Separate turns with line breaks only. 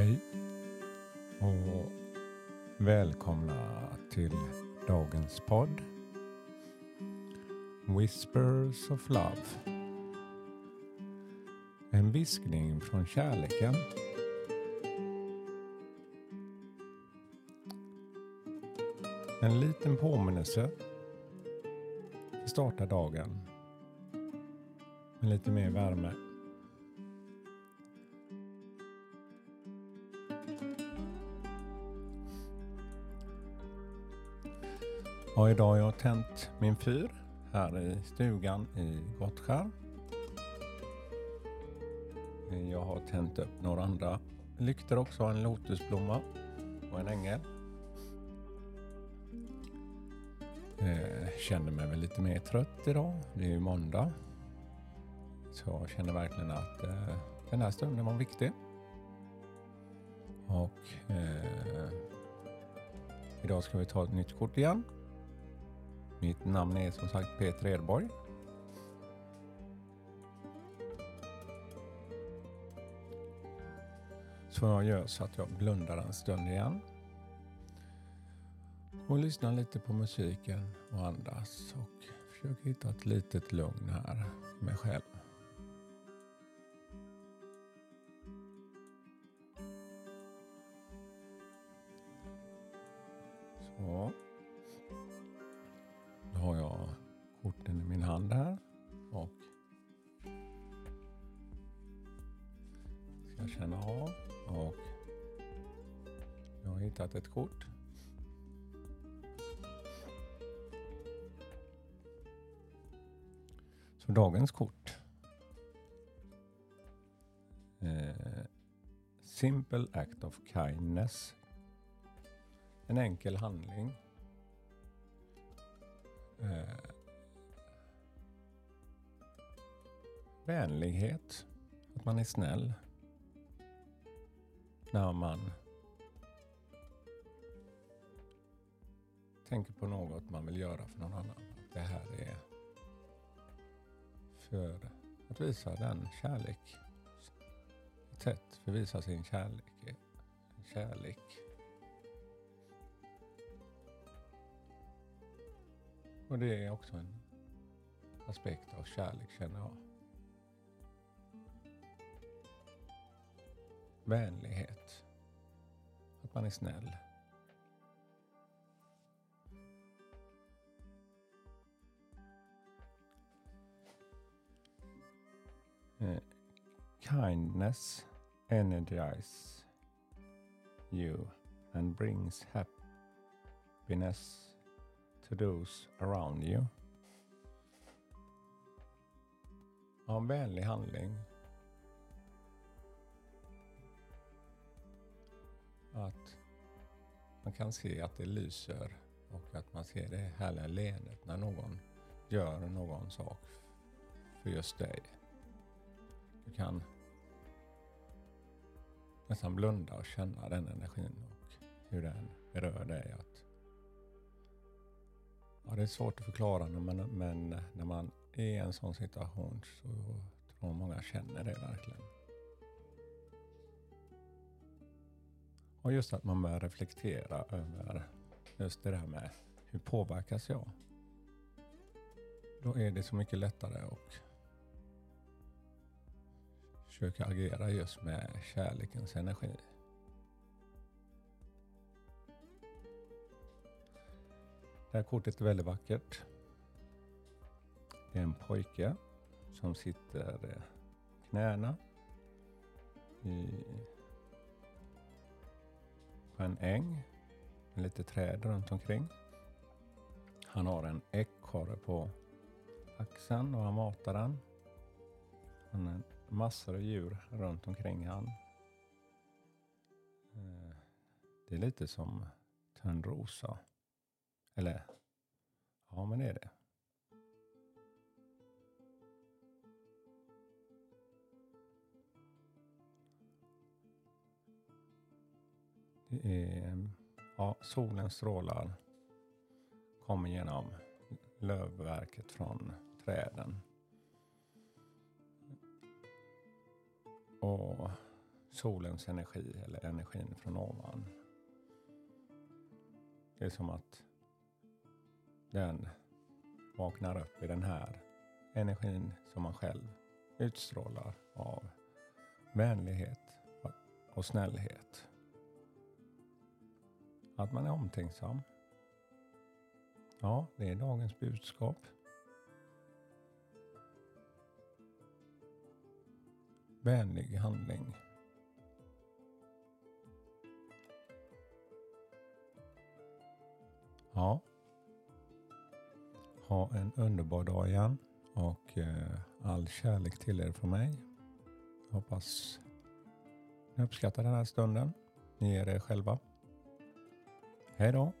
Hej och välkomna till dagens podd Whispers of Love. En viskning från kärleken. En liten påminnelse att starta dagen med lite mer värme. Och idag har jag tänt min fyr här i stugan i Gottskär. Jag har tänt upp några andra lyktor också, en lotusblomma och en ängel. Eh, känner mig väl lite mer trött idag. Det är ju måndag. Så jag känner verkligen att eh, den här stunden var viktig. Och eh, idag ska vi ta ett nytt kort igen. Mitt namn är som sagt Peter Edborg. Så jag gör så att jag blundar en stund igen. Och lyssnar lite på musiken och andas och försöker hitta ett litet lugn här med mig själv. Så. Ska känna av och jag har hittat ett kort. Så dagens kort. Eh, simple act of kindness. En enkel handling. Eh, vänlighet. Att man är snäll. När man tänker på något man vill göra för någon annan. Att det här är för att visa den kärlek. Ett sätt för att visa sin kärlek. Kärlek. Och det är också en aspekt av kärlek känner jag. Vänlighet. Att man är snäll. Eh, kindness energizes you and brings happiness to those around you. Ja, en vänlig handling. Man kan se att det lyser och att man ser det härliga leendet när någon gör någon sak för just dig. Du kan nästan blunda och känna den energin och hur den berör dig. Att, ja, det är svårt att förklara men, men när man är i en sån situation så tror många känner det verkligen. Och just att man börjar reflektera över just det där med hur påverkas jag? Då är det så mycket lättare att försöka agera just med kärlekens energi. Det här kortet är väldigt vackert. Det är en pojke som sitter knäna i, på en äng med lite träd runt omkring. Han har en ekorre på axeln och han matar den. Han har massor av djur runt omkring han. Eh, det är lite som Törnrosa. Eller, ja men det är det. Är, ja, solens strålar kommer genom lövverket från träden. Och solens energi eller energin från ovan. Det är som att den vaknar upp i den här energin som man själv utstrålar av vänlighet och snällhet. Att man är omtänksam. Ja, det är dagens budskap. Vänlig handling. Ja. Ha en underbar dag igen och eh, all kärlek till er från mig. Jag hoppas ni uppskattar den här stunden. Ni är er själva. Hej då!